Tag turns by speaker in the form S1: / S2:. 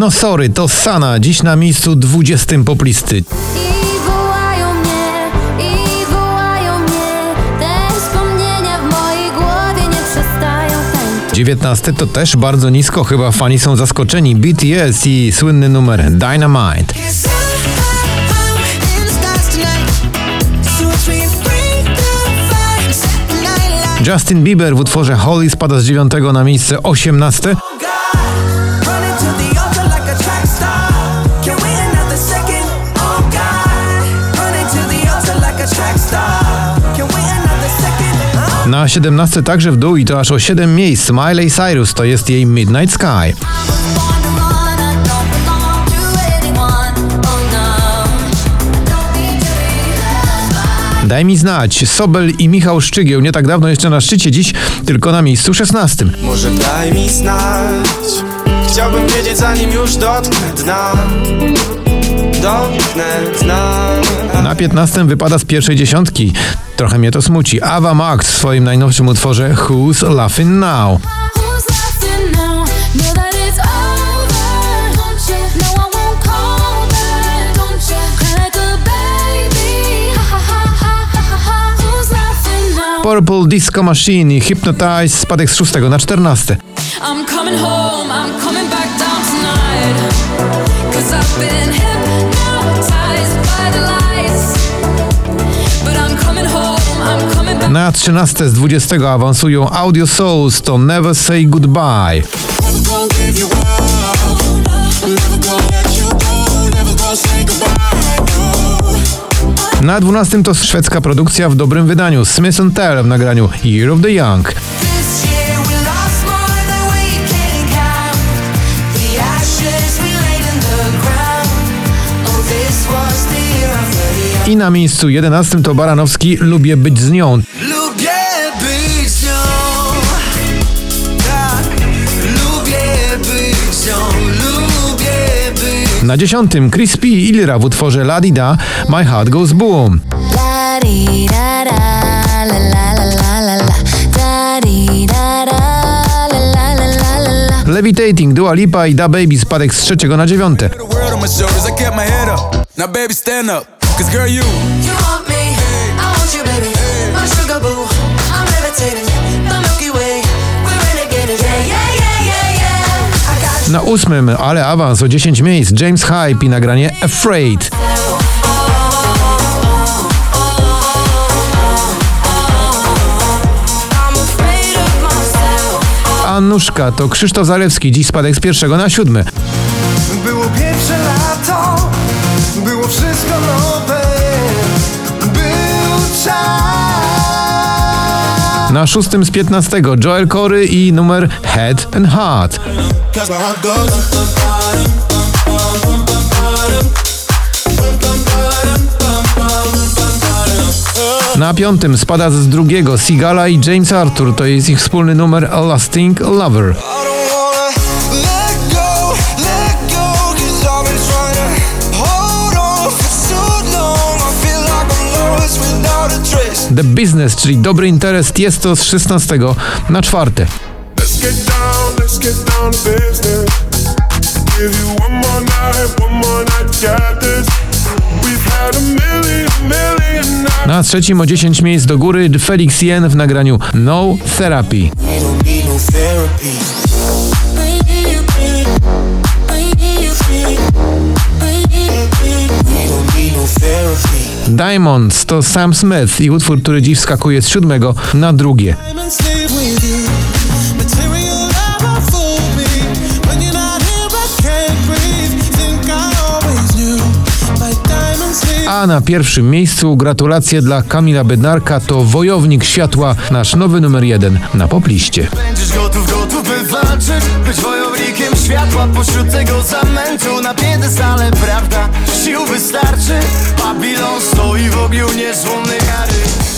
S1: No sorry, to Sana, dziś na miejscu 20 poplisty. 19 to też bardzo nisko, chyba fani są zaskoczeni. BTS i słynny numer Dynamite. Justin Bieber w utworze Holly spada z 9 na miejsce 18. Na 17 także w dół i to aż o 7 miejsc. Miley Cyrus to jest jej Midnight Sky. Daj mi znać, Sobel i Michał Szczygieł nie tak dawno jeszcze na szczycie, dziś tylko na miejscu 16.
S2: Może daj mi znać Chciałbym wiedzieć zanim już dotknę dna
S1: Na 15 wypada z pierwszej dziesiątki. Trochę mnie to smuci. Ava Max w swoim najnowszym utworze Who's Laughing Now.
S3: No, now?
S1: Purple Disco Machine i Hypnotize spadek z 6 na 14.
S3: I'm coming home, I'm coming back down tonight. Cause I've been
S1: Na 13 z 20 awansują Audio Souls to Never Say Goodbye. Na 12 to szwedzka produkcja w dobrym wydaniu Smith Tell w nagraniu Year of the Young. I na miejscu 11 to Baranowski Lubię być z nią.
S2: Lubię być z nią Tak Lubię być z nią Lubię być
S1: Na 10 Crispy i Ilra w utworze La Di Da My Heart Goes Boom. Levitating, Dua Lipa i Da Baby spadek z 3 na 9.
S4: the world on my shoulders, I kept my head up. Now, baby, stand up. Cause, girl, you.
S5: You want me, I want you, baby. My sugar boo, I'm levitating. The Milky Way, we're renegading. Yeah, yeah.
S1: Na ósmym, ale awans o 10 miejsc, James Hype i nagranie Afraid. Anuszka to Krzysztof Zalewski, dziś spadek z pierwszego na siódmy.
S2: Było pierwsze lato
S1: Na szóstym z 15 Joel Corey i numer Head and Heart. Na piątym spada z drugiego Sigala i James Arthur, to jest ich wspólny numer A Lasting Lover. The Business, czyli dobry interes, jest to z 16 na czwarte.
S6: Let's get down, let's get down to business. Give you one more night, one more night, got this. We've had a million, million nights.
S1: Na trzecim o 10 miejsc do góry Felix Jen w nagraniu No Therapy.
S2: We don't need no therapy
S1: Diamonds to Sam Smith i utwór, który dziś skakuje z siódmego na drugie. A na pierwszym miejscu gratulacje dla Kamila Bednarka to Wojownik Światła, nasz nowy numer jeden na popliście.
S2: Będziesz gotów, gotów by walczyć Być wojownikiem światła. Pośród tego zamętu Na piedestale prawda, sił wystarczy. Babilon stoi w ogniu niezłomnej kary.